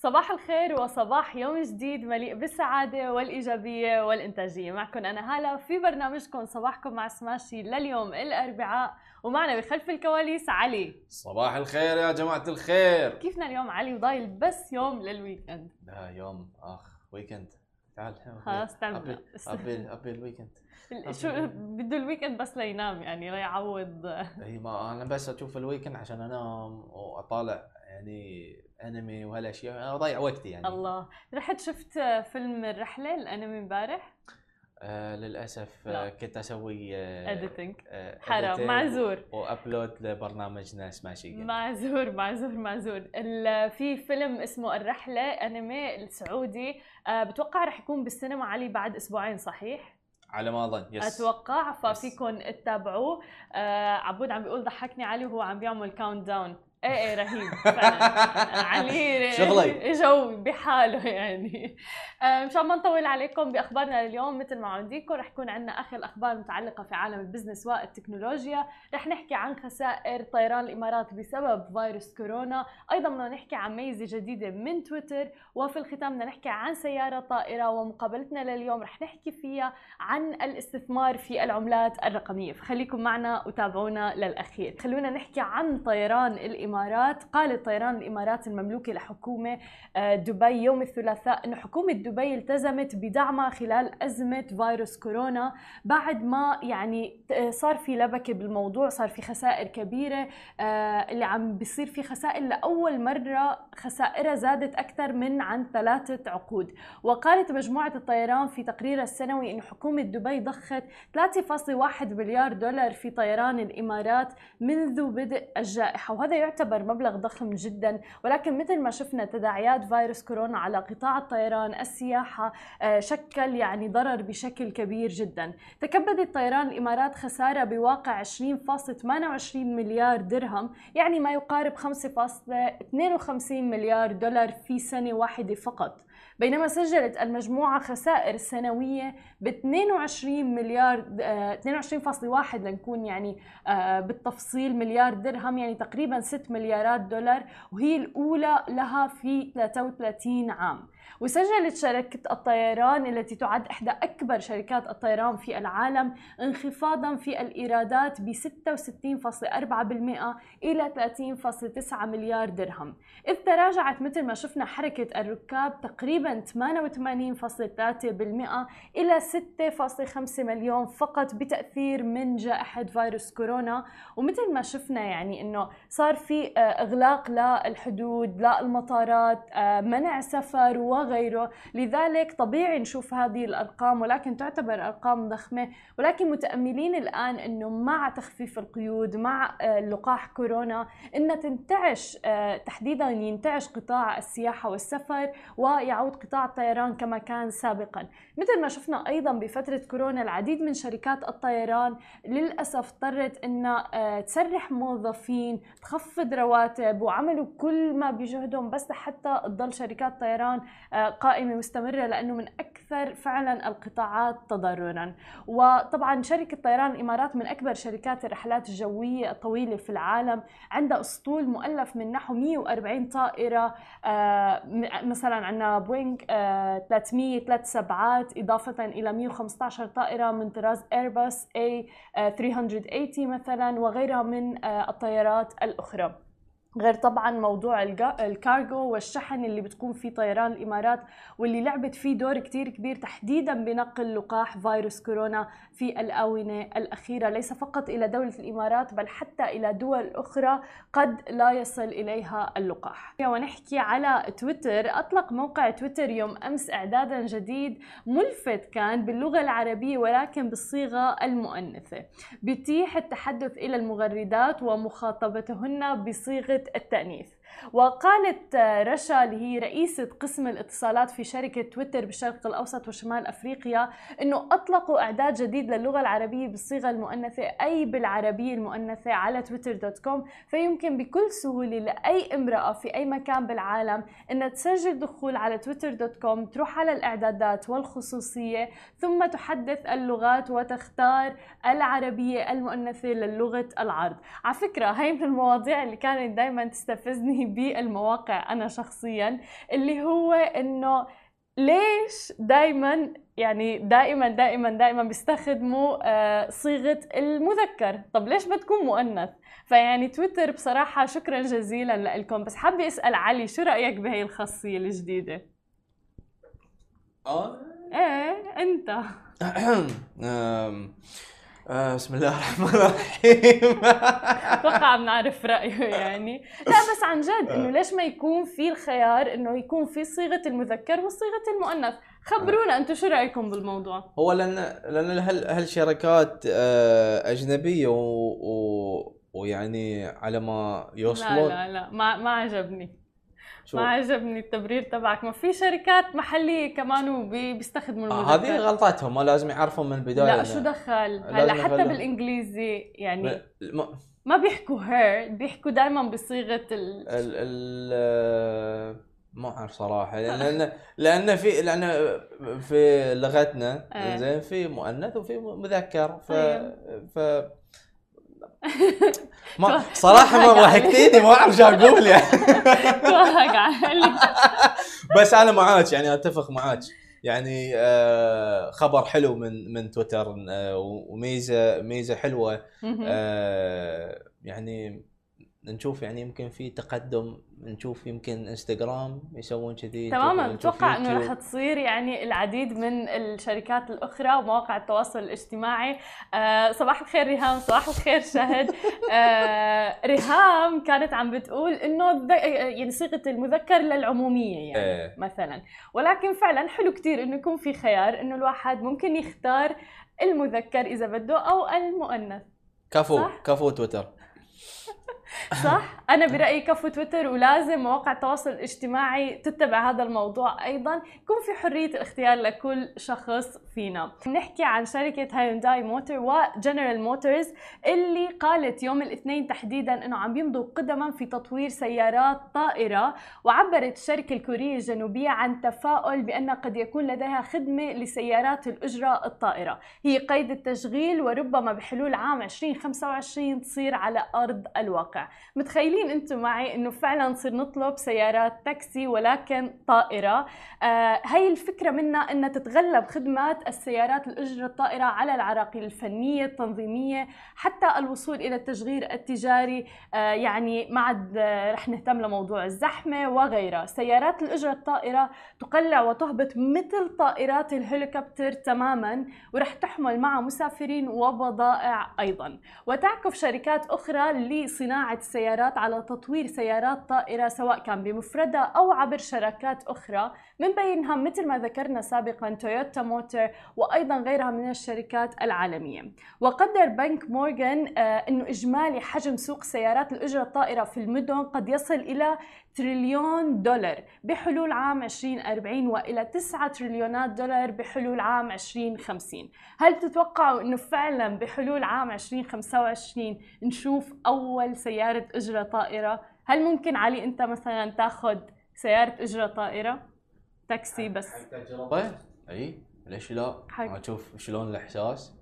صباح الخير وصباح يوم جديد مليء بالسعادة والإيجابية والإنتاجية. معكم أنا هالة في برنامجكم صباحكم مع سماشي لليوم الأربعاء ومعنا بخلف الكواليس علي. صباح الخير يا جماعة الخير. كيفنا اليوم علي؟ وضايل بس يوم للويكند. لا يوم آخ ويكند. تعال خلاص ابي ابي ابي الويكند شو بده الويكند بس لينام يعني ليعوض إي ما أنا بس أشوف الويكند عشان أنام وأطالع يعني أنمي وهالاشياء اضيع وقتي يعني. الله. رحت شفت فيلم الرحلة الأنمي امبارح؟ آه للأسف لا. آه كنت أسوي آه اديتنج آه حرام editing معذور. وأبلود لبرنامجنا سماشي. معذور معذور معذور. في فيلم اسمه الرحلة أنمي السعودي. آه، بتوقع رح يكون بالسينما علي بعد أسبوعين صحيح؟ على ما أظن يس أتوقع ففيكم تتابعوه. آه، عبود عم بيقول ضحكني علي وهو عم بيعمل كاونت داون إيه إيه رهيب فعلا. علي شغلي. جو بحاله يعني. آه، مشان ما نطول عليكم بأخبارنا اليوم مثل ما عوديكم رح يكون عندنا آخر الاخبار المتعلقه في عالم البزنس والتكنولوجيا. رح نحكي عن خسائر طيران الإمارات بسبب فيروس كورونا. أيضا بدنا نحكي عن ميزة جديدة من تويتر. وفي الختام بدنا نحكي عن سيارة طائرة. ومقابلتنا لليوم رح نحكي فيها عن الاستثمار في العملات الرقمية. فخليكم معنا وتابعونا للأخير. خلونا نحكي عن طيران الإمارات. قالت طيران الإمارات المملوكة لحكومة آه، دبي يوم الثلاثاء إنه حكومة دبي التزمت بدعمها خلال أزمة فيروس كورونا. بعد ما يعني ت- صار في لبكة بالموضوع صار في خسائر كبيرة آه، اللي عم بيصير في خسائر. لأول مرة خسائرها زادت أكثر من عن ثلاثة عقود. وقالت مجموعة الطيران في تقريرها السنوي إنه حكومة دبي ضخت 3.1 مليار دولار في طيران الإمارات منذ بدء الجائحة. وهذا يعتبر مبلغ ضخم جدا. ولكن مثل ما شفنا تداعيات فيروس كورونا على قطاع الطيران السياحة آه، شكل يعني ضرر بشكل كبير جدا. تكبدت طيران الإمارات خسارة بواقع 20.28 مليار درهم يعني ما يقارب 5.52 مليار دولار في سنة واحدة فقط. بينما سجلت المجموعة خسائر سنوية ب 22 مليار آه، 22.1 لنكون يعني آه، بالتفصيل مليار درهم يعني تقريبا 6 مليارات دولار وهي الأولى لها في 33 عام. وسجلت شركة الطيران التي تعد إحدى أكبر شركات الطيران في العالم انخفاضا في الإيرادات ب 66.4% إلى 30.9 مليار درهم. إذ تراجعت مثل ما شفنا حركة الركاب تقريبا 88.3% إلى 6.5 مليون فقط بتأثير من جائحة فيروس كورونا. ومثل ما شفنا يعني إنه صار في آه، إغلاق للحدود للمطارات آه، منع سفر وغيره. لذلك طبيعي نشوف هذه الأرقام ولكن تعتبر أرقام ضخمة. ولكن متأملين الآن أنه مع تخفيف القيود مع آه، لقاح كورونا أن تنتعش آه، تحديدا ينتعش قطاع السياحة والسفر ويعود قطاع الطيران كما كان سابقا. مثل ما شفنا أيضا بفترة كورونا العديد من شركات الطيران للأسف اضطرت أنها تسرح موظفين تخفض رواتب وعملوا كل ما بجهدهم بس لحتى تضل شركات طيران قائمة مستمرة لأنه من أكثر فعلا القطاعات تضررا. وطبعا شركة طيران الإمارات من أكبر شركات الرحلات الجوية الطويلة في العالم عندها أسطول مؤلف من نحو 140 طائرة آه، مثلا عندنا بوينغ آه، 300 ثلاث سبعات إضافة إلى 115 طائرة من طراز ايرباص اي 380 مثلا وغيرها من آه، الطيارات الأخرى. غير طبعا موضوع الكارغو والشحن اللي بتكون فيه طيران الإمارات واللي لعبت فيه دور كتير كبير تحديدا بنقل لقاح فيروس كورونا في الآونة الأخيرة ليس فقط إلى دولة الإمارات بل حتى إلى دول أخرى قد لا يصل إليها اللقاح. ونحكي على تويتر أطلق موقع تويتر يوم أمس اعدادا جديد ملفت كان باللغة العربية ولكن بالصيغة المؤنثة. بيتيح التحدث إلى المغردات ومخاطبتهن بصيغة التأنيث. وقالت رشا اللي هي رئيسة قسم الاتصالات في شركة تويتر بالشرق الأوسط وشمال أفريقيا أنه أطلقوا إعداد جديد للغة العربية بالصيغة المؤنثة أي بالعربية المؤنثة على تويتر دوت كوم. فيمكن بكل سهولة لأي امرأة في أي مكان بالعالم أنها تسجل دخول على تويتر دوت كوم تروح على الإعدادات والخصوصية ثم تحدث اللغات وتختار العربية المؤنثة للغة العرض على فكرة هاي من المواضيع اللي كانت دائما تستفزني بالمواقع أنا شخصيا اللي هو إنه ليش دائما يعني دائما دائما دائما بيستخدموا آه، صيغة المذكر. طب ليش بتكون مؤنث؟ فيعني تويتر بصراحة شكرا جزيلا لكم بس حابة أسأل علي شو رأيك بهي الخاصية الجديدة؟ آه. إيه أنت. آه، بسم الله الرحمن الرحيم. أتوقع بنعرف رأيه يعني. لا بس عن جد إنه ليش ما يكون في الخيار إنه يكون في صيغة المذكر وصيغة المؤنث؟ خبرونا أنتم شو رأيكم بالموضوع؟ هو لأن لأن هالشركات آه، أجنبية و... و... ويعني على ما لا يوصلون. لا لا ما ما عجبني. شو؟ ما عجبني التبرير تبعك. ما في شركات محلية كمان بيستخدموا آه، المذكر هذه غلطتهم ما لازم يعرفون من البداية. لا شو دخل؟ هلا حتى يخلوا- بالإنجليزي يعني ما- ما بيحكوا هير بيحكوا دائما بصيغة ال... ال ال ما أعرف صراحة. لأن لأن في لأن في لغتنا إيه. زين في مؤنث وفي مذكر. ف طيب. ف ما صراحة ما ضحكتيني ما أعرف شو أقول يعني. توهق بس أنا معاك يعني أتفق معاك. يعني آه، خبر حلو من من تويتر آه، وميزة ميزة حلوة. آه، يعني نشوف يعني يمكن في تقدم نشوف يمكن إنستغرام يسوون كذي تماما. بتوقع إنه. رح تصير يعني العديد من الشركات الأخرى ومواقع التواصل الاجتماعي. آه صباح الخير ريهام صباح الخير شهد. آه ريهام كانت عم بتقول إنه يعني صيغة المذكر للعمومية يعني إيه. مثلا. ولكن فعلا حلو كتير إنه يكون في خيار إنه الواحد ممكن يختار المذكر إذا بده أو المؤنث. كفو صح؟ كفو تويتر. صح؟ أنا برأيي كفو تويتر ولازم مواقع التواصل الاجتماعي تتبع هذا الموضوع أيضا. يكون في حرية الاختيار لكل شخص فينا. نحكي عن شركة هايونداي موتور وجنرال موتورز اللي قالت يوم الاثنين تحديدا إنه عم يمضوا قدما في تطوير سيارات طائرة وعبرت الشركة الكورية الجنوبية عن تفاؤل بأن قد يكون لديها خدمة لسيارات الأجرة الطائرة. هي قيد التشغيل وربما بحلول عام 2025 تصير على أرض الواقع. متخيلين أنتم معي انه فعلا نصير نطلب سيارات تاكسي ولكن طائرة. آه هي الفكرة منها إنها تتغلب خدمات السيارات الأجرة الطائرة على العراقيل الفنية التنظيمية حتى الوصول إلى التشغيل التجاري. آه يعني ما عاد آه، رح نهتم لموضوع الزحمة وغيرها. سيارات الأجرة الطائرة تقلع وتهبط مثل طائرات الهليكوبتر تماما ورح تحمل معها مسافرين وبضائع أيضا. وتعكف شركات أخرى لصناعة السيارات على تطوير سيارات طائرة سواء كان بمفردها أو عبر شراكات أخرى من بينها مثل ما ذكرنا سابقا تويوتا موتور وأيضا غيرها من الشركات العالمية. وقدر بنك مورغان آه، إنه إجمالي حجم سوق سيارات الأجرة الطائرة في المدن قد يصل إلى تريليون دولار بحلول عام 2040 وإلى 9 تريليونات دولار بحلول عام 2050 هل تتوقعوا إنه فعلا بحلول عام 2025 نشوف أول سيارة أجرة طائرة؟ هل ممكن علي أنت مثلا تاخذ سيارة أجرة طائرة؟ تاكسي بس. تجربة. إي ليش لا؟ حق. ما أشوف شلون الإحساس.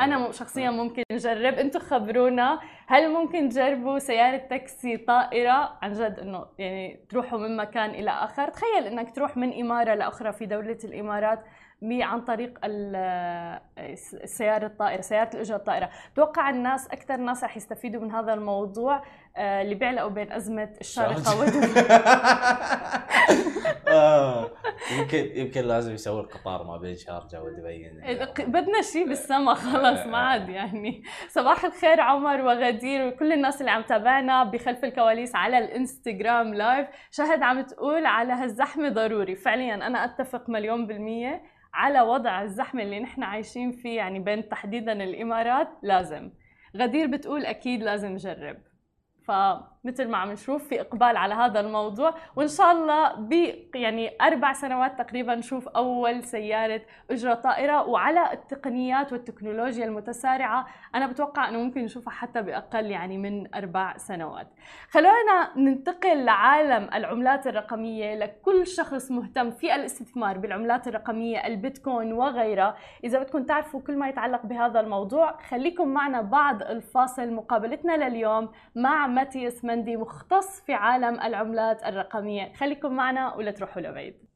أنا شخصيا ممكن نجرب. أنتم خبرونا. هل ممكن تجربوا سيارة تاكسي طائرة؟ عن جد إنه يعني تروحوا من مكان إلى آخر. تخيل إنك تروح من إمارة لأخرى في دولة الإمارات. عن طريق ال- الس- السيارة الطائرة سيارة الأجرة الطائرة. توقع الناس أكثر ناس رح يستفيدوا من هذا الموضوع آه، اللي بيعلقوا بين أزمة الشارقة ودبي آه، يمكن يمكن لازم يسوي القطار ما بين شارجة ودبي. بدنا شيء بالسما خلص ما عاد يعني. صباح الخير عمر وغدير وكل الناس اللي عم تابعنا بخلف الكواليس على الإنستغرام لايف شهد عم تقول على هالزحمة ضروري. فعليا أنا أتفق مليون بالمية. على وضع الزحمة اللي نحن عايشين فيه يعني بين تحديدا الإمارات لازم. غدير بتقول أكيد لازم نجرب. فمثل ما عم نشوف في إقبال على هذا الموضوع. وإن شاء الله ب يعني أربع سنوات تقريبا نشوف أول سيارة اجره طائرة. وعلى التقنيات والتكنولوجيا المتسارعة أنا بتوقع إنه ممكن نشوفها حتى بأقل يعني من أربع سنوات. خلونا ننتقل لعالم العملات الرقمية. لكل شخص مهتم في الاستثمار بالعملات الرقمية البيتكوين وغيرها، إذا بدكم تعرفوا كل ما يتعلق بهذا الموضوع خليكم معنا بعد الفاصل. مقابلتنا لليوم مع ماتياس مندي مختص في عالم العملات الرقمية. خليكم معنا ولا تروحوا لبعيد.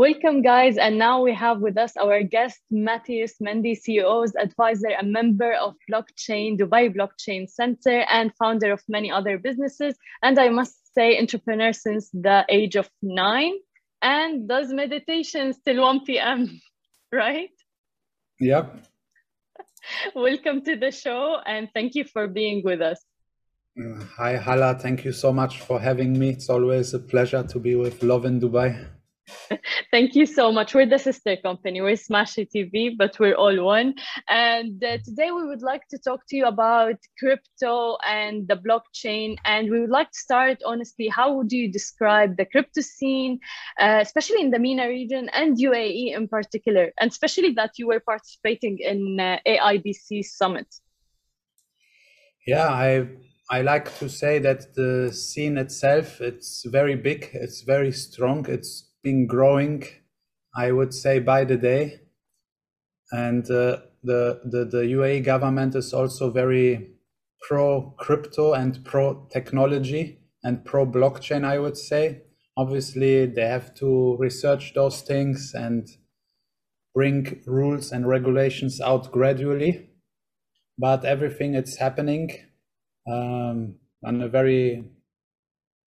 Welcome, guys. And now we have with us our guest, Matthias Mendy, CEO's advisor and member of Blockchain, Dubai Blockchain Center, and founder of many other businesses. And I must say, entrepreneur since the age of nine and does meditations till 1 p.m., right? Yep. Welcome to the show and thank you for being with us. Hi, Hala. Thank you so much for having me. It's always a pleasure to be with Lovin Dubai. Thank you so much. We're the sister company. We're Smashi TV, but we're all one. And uh, today we would like to talk to you about crypto and the blockchain. And we would like to start honestly. How would you describe the crypto scene, uh, especially in the MENA region and UAE in particular, and especially that you were participating in uh, AIBC summit? Yeah, I I like to say that the scene itself it's very big, it's very strong, it's been growing, I would say, by the day. And uh, the, the, the UAE government is also very pro crypto and pro technology and pro blockchain, I would say. Obviously, they have to research those things and bring rules and regulations out gradually. But everything is happening um, on a very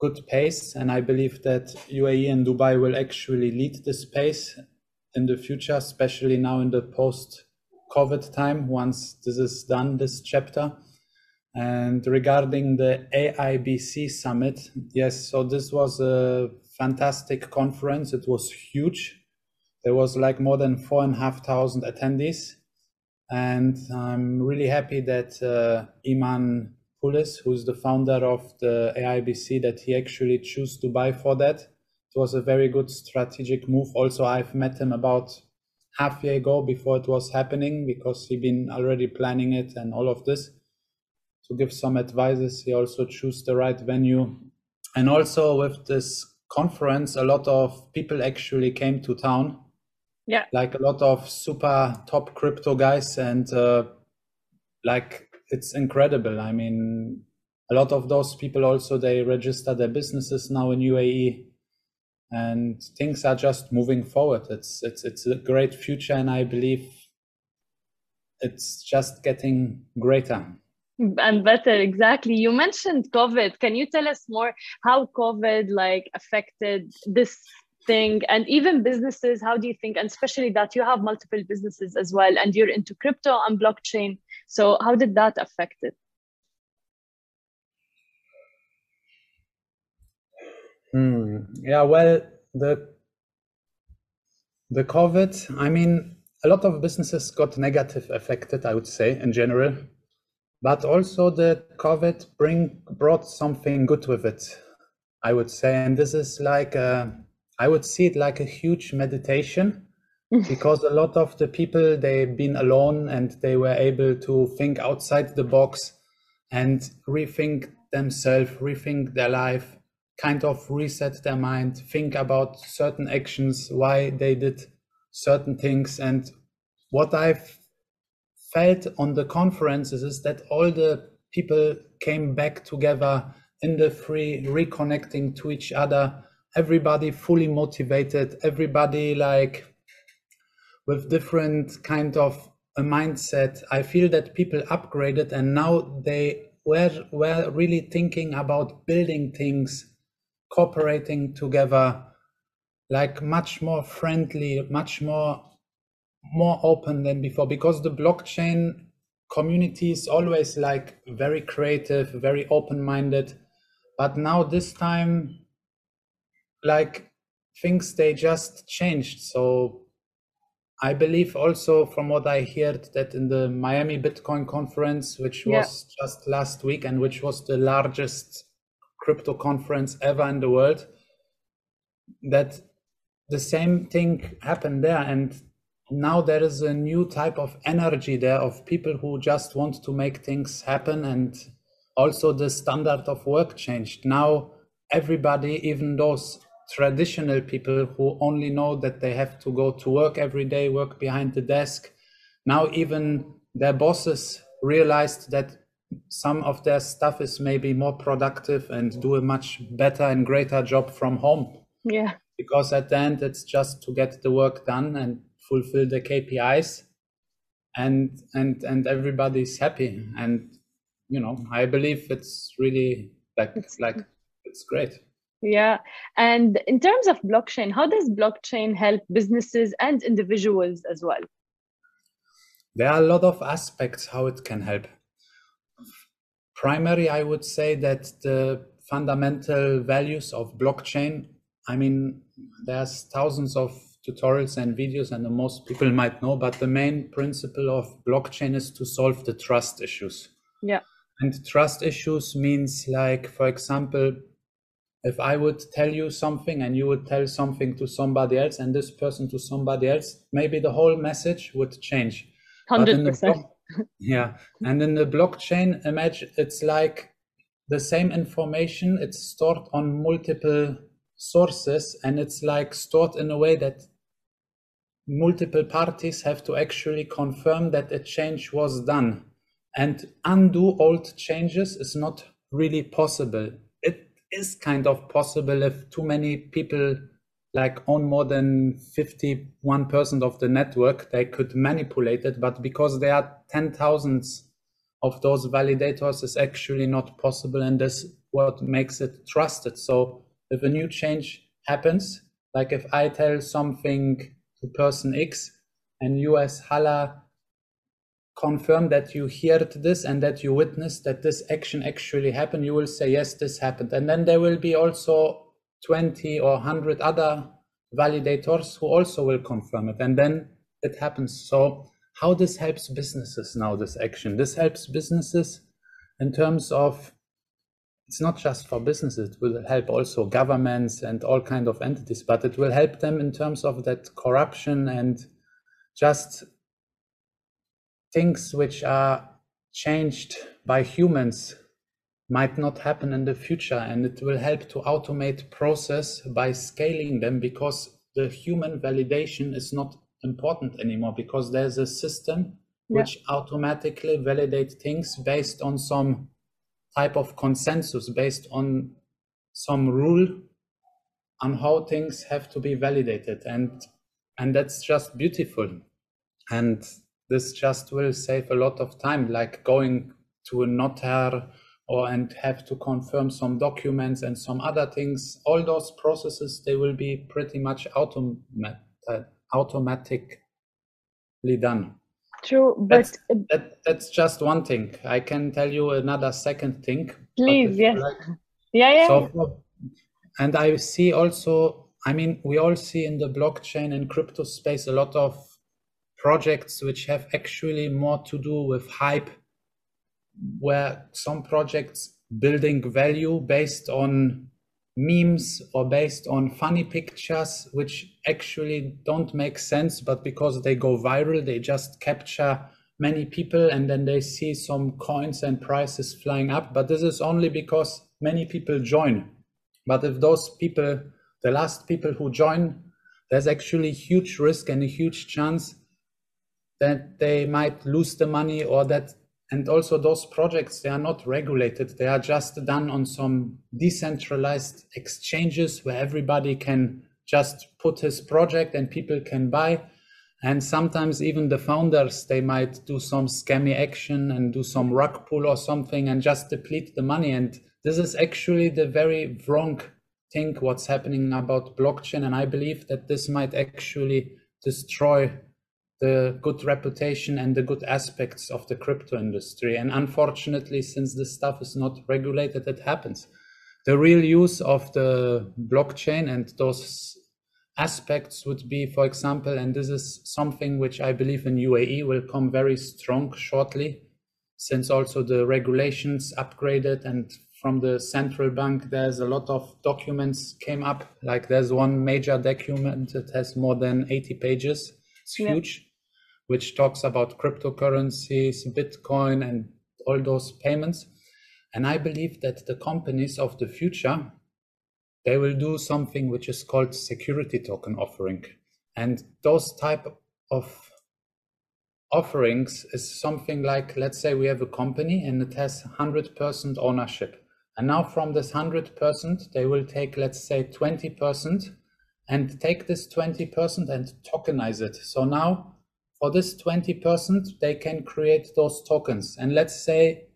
good pace, and I believe that UAE and Dubai will actually lead this pace in the future, especially now in the post-COVID time, once this is done, this chapter. And regarding the AIBC summit, yes, so this was a fantastic conference. It was huge. There was like more than four and a half thousand attendees. And I'm really happy that uh, Eman Pulis, who's the founder of the AIBC, that he actually chose Dubai for that. It was a very good strategic move. Also, I've met him about half year ago before it was happening because he'd been already planning it and all of this. To give some advices, he also chose the right venue. And also with this conference, a lot of people actually came to town. Yeah. Like a lot of super top crypto guys and uh, like it's incredible. I mean, a lot of those people also they register their businesses now in UAE, and things are just moving forward. It's it's it's a great future, and I believe it's just getting greater. And better exactly. You mentioned covid. Can you tell us more how covid like affected this thing? And even businesses how do you think and especially that you have multiple businesses as well and you're into crypto and blockchain so how did that affect it? Hmm. Yeah, well, the the COVID, I mean, a lot of businesses got negative affected, I would say, in general. But also the COVID bring brought something good with it, I would say. And this is like a, I would see it like a huge meditation because a lot of the people they've been alone and they were able to think outside the box and rethink themselves rethink their life kind of reset their mind think about certain actions why they did certain things. And what i've felt on the conferences is that all the people came back together in the free reconnecting to each other everybody fully motivated everybody like with different kind of a mindset. I feel that people upgraded and now they were were really thinking about building things, cooperating together, like much more friendly, much more more open than before because the blockchain community is always like very creative, very open-minded. But now this time like things they just changed. So I believe also from what I heard that in the Miami Bitcoin conference, which was yeah. just last week and which was the largest crypto conference ever in the world, that the same thing happened there. And now there is a new type of energy there of people who just want to make things happen and also the standard of work changed now everybody even those traditional people who only know that they have to go to work every day work behind the desk. Now even their bosses realized that some of their stuff is maybe more productive and do a much better and greater job from home. Yeah. Because at the end it's just to get the work done and fulfill the KPIs and and and everybody's happy. And you know I believe it's really like it's like it's great yeah. And in terms of blockchain how does blockchain help businesses and individuals as well? There are a lot of aspects how it can help. Primary i would say that the fundamental values of blockchain i mean there's thousands of tutorials and videos and most people might know but the main principle of blockchain is to solve the trust issues. Yeah. And trust issues means like for example if i would tell you something and you would tell something to somebody else and this person to somebody else maybe the whole message would change. 100% yeah. And in the blockchain image it's like the same information it's stored on multiple sources and it's like stored in a way that multiple parties have to actually confirm that a change was done. And undo old changes is not really possible is kind of possible if too many people like own more than 51% of the network they could manipulate it but because there are 10 thousands of those validators is actually not possible and this what makes it trusted. So if a new change happens like if i tell something to person x and you as hala confirm that you heard this and that you witnessed that this action actually happened you will say yes this happened. And then there will be also 20 or 100 other validators who also will confirm it. And then it happens. So how this helps businesses now this action? This helps businesses in terms of it's not just for businesses it will help also governments and all kind of entities but it will help them in terms of that corruption and just things which are changed by humans might not happen in the future and it will help to automate process by scaling them because the human validation is not important anymore because there's a system Yeah. which automatically validate things based on some type of consensus based on some rule on how things have to be validated and and that's just beautiful and this just will save a lot of time like going to a notary or and have to confirm some documents and some other things. All those processes they will be pretty much automat- uh, automatically done. True but That's- that that's just one thing. I can tell you another second thing please yes. Like, yeah yeah. So and i see also i mean we all see in the blockchain and crypto space a lot of projects which have actually more to do with hype where some projects building value based on memes or based on funny pictures which actually don't make sense but because they go viral they just capture many people and then they see some coins and prices flying up. But this is only because many people join. But if those people the last people who join there's actually huge risk and a huge chance that they might lose the money or that and also those projects they are not regulated. They are just done on some decentralized exchanges where everybody can just put his project and people can buy. And sometimes even the founders they might do some scammy action and do some rug pull or something and just deplete the money. And this is actually the very wrong thing what's happening about blockchain. And i believe that this might actually destroy the good reputation and the good aspects of the crypto industry. And unfortunately, since this stuff is not regulated, it happens. The real use of the blockchain and those aspects would be, for example, and this is something which I believe in UAE will come very strong shortly, since also the regulations upgraded and from the central bank there's a lot of documents came up like there's one major document that has more than 80 pages It's yeah. huge, which talks about cryptocurrencies, Bitcoin, and all those payments. And I believe that the companies of the future, they will do something which is called security token offering. And those type of offerings is something like, let's say we have a company and it has 100% ownership. And now from this 100%, they will take, let's say 20% and take this 20% and tokenize it. So now for this 20%, they can create those tokens. And let's say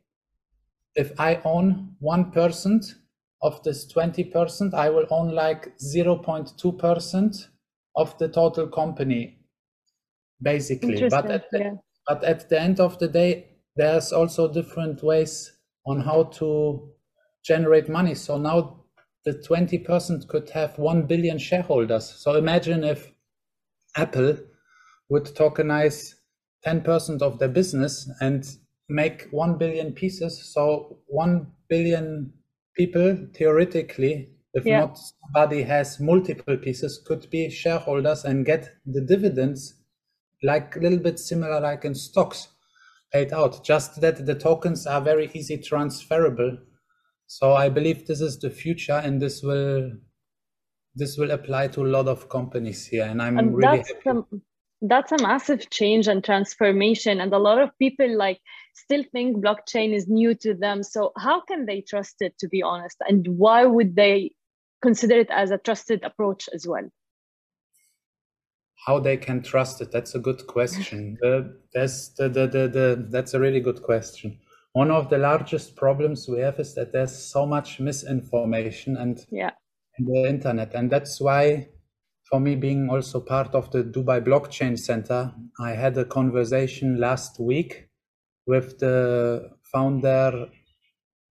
if I own 1% of this 20%, I will own like 0.2% of the total company, basically. But at, the, yeah. but at the end of the day, there's also different ways on how to generate money. So now the 20% could have 1 billion shareholders. So imagine if Apple would tokenize 10% of their business and make 1 billion pieces. So 1 billion people, theoretically, if yeah. not somebody has multiple pieces, could be shareholders and get the dividends like a little bit similar like in stocks paid out. Just that the tokens are very easy transferable. So I believe this is the future and this will this will apply to a lot of companies here. And I'm and really happy that's a massive change and transformation and a lot of people like still think blockchain is new to them. So how can they trust it to be honest? And why would they consider it as a trusted approach as well? How they can trust it? That's a good question. Uh, that's the, the, the, the that's a really good question. One of the largest problems we have is that there's so much misinformation and yeah. in the internet and that's why for me being also part of the Dubai Blockchain Center, I had a conversation last week with the founder.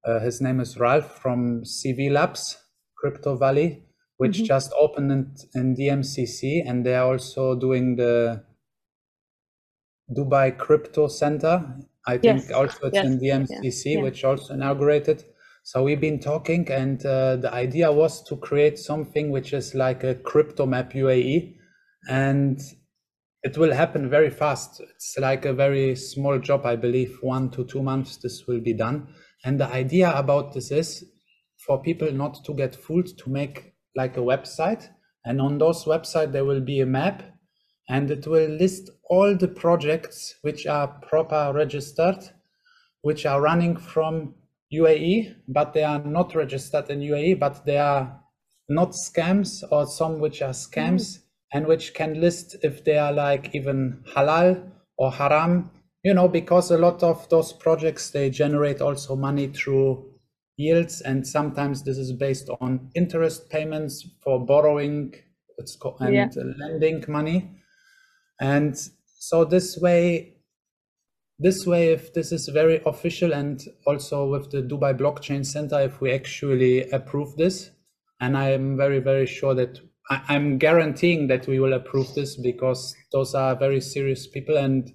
Uh, his name is Ralph from CV Labs, Crypto Valley, which mm-hmm. just opened in, in DMCC, and they are also doing the Dubai Crypto Center. I think yes. also it's yes. in DMCC, yeah. which also inaugurated. So we've been talking, and uh, the idea was to create something which is like a crypto map UAE, and it will happen very fast. It's like a very small job, I believe, one to two months. This will be done. And the idea about this is for people not to get fooled to make like a website, and on those website there will be a map, and it will list all the projects which are proper registered, which are running from UAE, but they are not registered in UAE, but they are not scams or some which are scams mm. and which can list if they are like even halal or haram, you know, because a lot of those projects they generate also money through yields and sometimes this is based on interest payments for borrowing it's called, and yeah. lending money. And so this way this way, if this is very official and also with the Dubai Blockchain Center, if we actually approve this, and I am very, very sure that I, am guaranteeing that we will approve this because those are very serious people and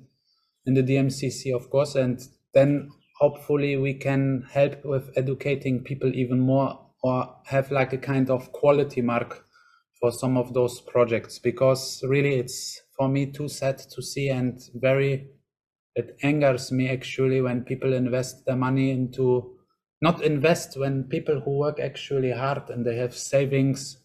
in the DMCC, of course, and then hopefully we can help with educating people even more or have like a kind of quality mark for some of those projects because really it's for me too sad to see and very it angers me actually when people invest their money into not invest when people who work actually hard and they have savings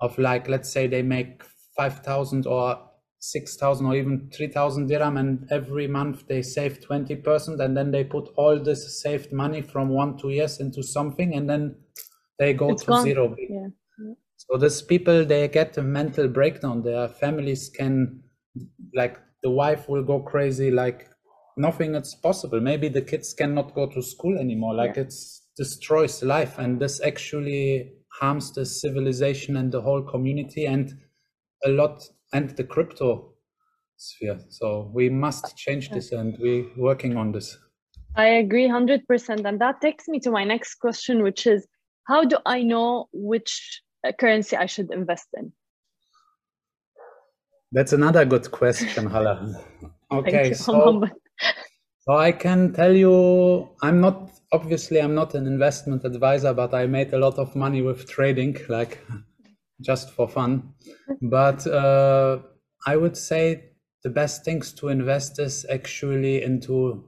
of like let's say they make 5000 or 6000 or even 3000 dirham and every month they save 20% and then they put all this saved money from one two years into something and then they go it's to gone. zero yeah. so these people they get a mental breakdown their families can like the wife will go crazy like nothing is possible. Maybe the kids cannot go to school anymore. Like yeah. it's destroys life and this actually harms the civilization and the whole community and a lot and the crypto sphere. So we must change this and we're working on this. I agree 100% and that takes me to my next question which is how do i know which uh, currency i should invest in? That's another good question hala. Okay so so I can tell you, I'm not obviously I'm not an investment advisor, but I made a lot of money with trading, like just for fun. But uh, I would say the best things to invest is actually into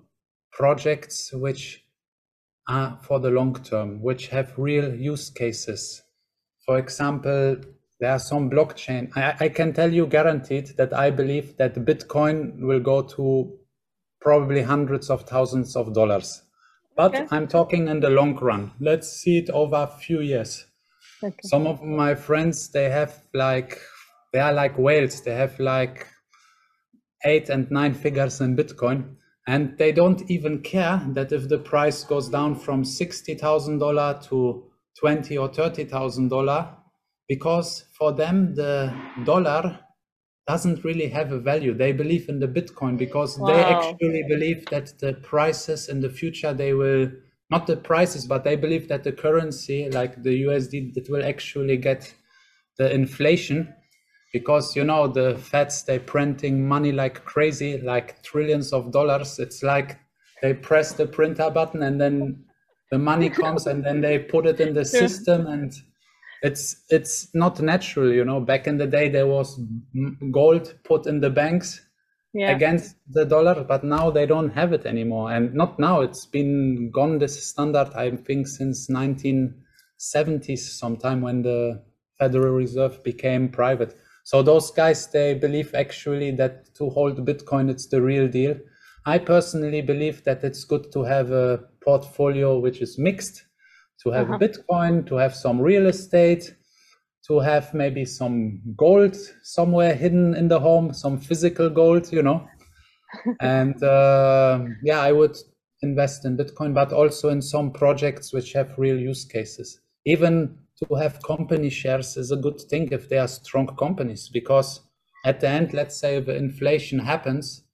projects which are for the long term, which have real use cases. For example, there are some blockchain. I, I can tell you guaranteed that I believe that Bitcoin will go to probably hundreds of thousands of dollars. But Okay. I'm talking in the long run. Let's see it over a few years. Okay. Some of my friends, they have like, they are like whales. They have like eight and nine figures in Bitcoin. And they don't even care that if the price goes down from $60,000 to 20 or $30,000, because for them, the dollar doesn't really have a value. They believe in the Bitcoin because they actually believe that the prices in the future, they will, not the prices, but they believe that the currency, like the USD, that will actually get the inflation because you know the feds they printing money like crazy like trillions of dollars. It's like they press the printer button and then the money comes and then they put it in the system and it's it's not natural you know. Back in the day there was gold put in the banks Yeah. against the dollar but now they don't have it anymore. And not now it's been gone this standard i think since 1970s sometime when the federal reserve became private. So those guys they believe actually that to hold bitcoin it's the real deal. I personally believe that it's good to have a portfolio which is mixed to have Uh-huh. bitcoin to have some real estate to have maybe some gold somewhere hidden in the home, some physical gold, you know. and um yeah, I would invest in Bitcoin, but also in some projects which have real use cases. Even to have company shares is a good thing if they are strong companies, because at the end, let's say if inflation happens,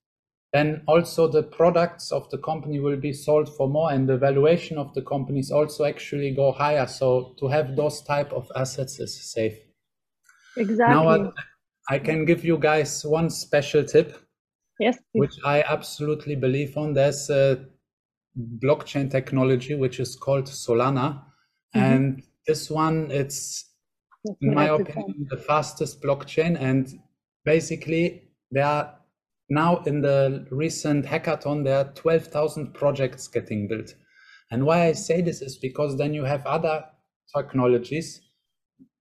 then also the products of the company will be sold for more and the valuation of the companies also actually go higher so to have those type of assets is safe Exactly. now what i can give you guys one special tip yes. please. which i absolutely believe on there's a blockchain technology which is called solana Mhm. and this one it's in my write it down. opinion, the fastest blockchain. And basically, there are now in the recent hackathon, there are 12,000 projects getting built. And why I say this is because then you have other technologies,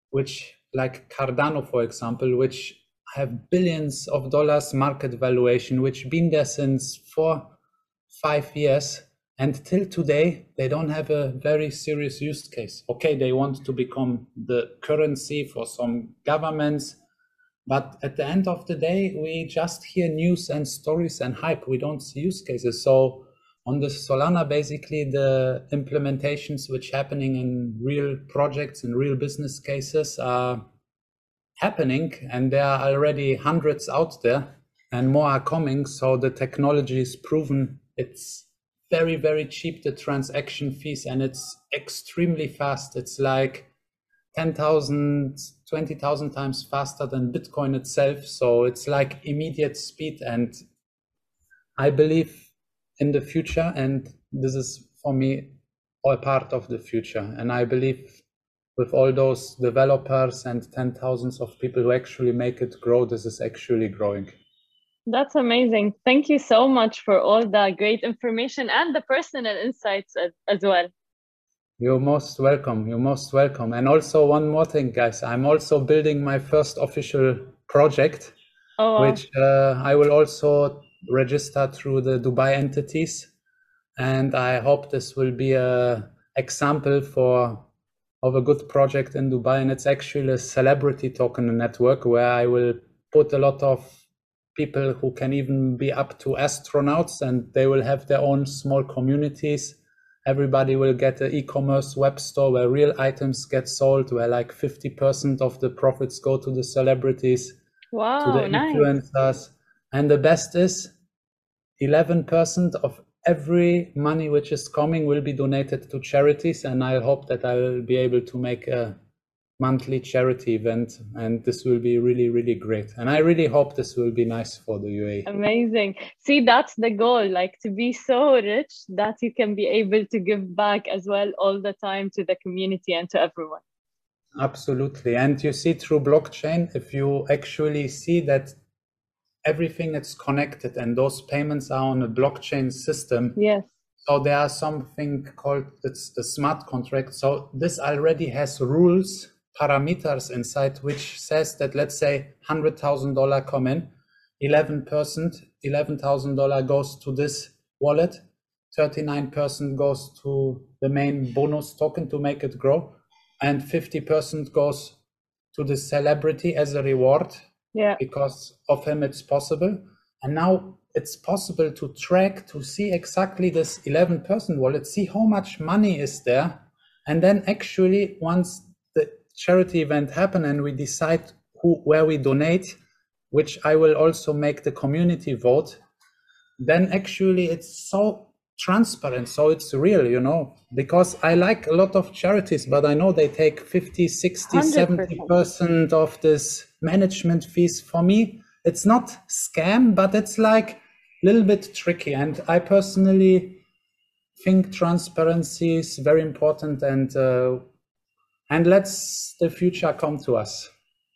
which like Cardano, for example, which have billions of dollars market valuation, which been there since four, five years. And till today, they don't have a very serious use case. Okay, they want to become the currency for some governments, but at the end of the day, we just hear news and stories and hype. We don't see use cases. So on the Solana, basically the implementations which happening in real projects and real business cases are happening, and there are already hundreds out there, and more are coming. So the technology is proven. It's very very cheap the transaction fees, and it's extremely fast. It's like 10,000, 20,000 times faster than Bitcoin itself. So it's like immediate speed. And I believe in the future, and this is for me all part of the future. And I believe with all those developers and 10,000s of people who actually make it grow, this is actually growing. That's amazing. Thank you so much for all the great information and the personal insights as, as well. You're most welcome. You're most welcome. And also, one more thing, guys. I'm also building my first official project, Oh, which uh, I will also register through the Dubai entities. And I hope this will be a example for of a good project in Dubai. And it's actually a celebrity token network where I will put a lot of people who can even be up to astronauts, and they will have their own small communities everybody will get an e-commerce web store where real items get sold where like 50% of the profits go to the celebrities wow, to the nice. influencers and the best is 11% of every money which is coming will be donated to charities and i hope that i will be able to make a monthly charity event and this will be really really great and i really hope this will be nice for the uae Amazing. See, that's the goal, like to be so rich that you can be able to give back as well all the time to the community and to everyone. Absolutely. And you see through blockchain, if you actually see that everything is connected and those payments are on a blockchain system. Yes. So there are something called it's the smart contract. So this already has rules, parameters inside which says that let's say hundred thousand dollar come in, eleven percent, eleven thousand dollar goes to this wallet, thirty nine percent goes to the main bonus token to make it grow, and fifty percent goes to the celebrity as a reward. Yeah. Because of him, it's possible. And now it's possible to track to see exactly this 11 person wallet, see how much money is there. And then actually, once charity event happen and we decide who where we donate, which I will also make the community vote, then actually it's so transparent so it's real you know because i like a lot of charities but i know they take 50 60 70 percent. of this management fees for me. It's not scam but it's like a little bit tricky. And i personally think transparency is very important and uh, and let's the future come to us.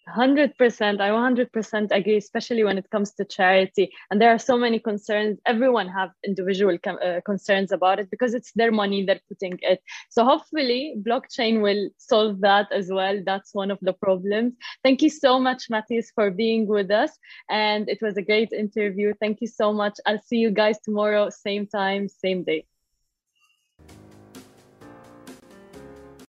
100% i 100% agree especially when it comes to charity. And there are so many concerns. Everyone have individual uh, concerns about it because it's their money they're putting it. So hopefully blockchain will solve that as well. That's one of the problems. Thank you so much matthias for being with us. And it was a great interview. Thank you so much. I'll see you guys tomorrow same time same day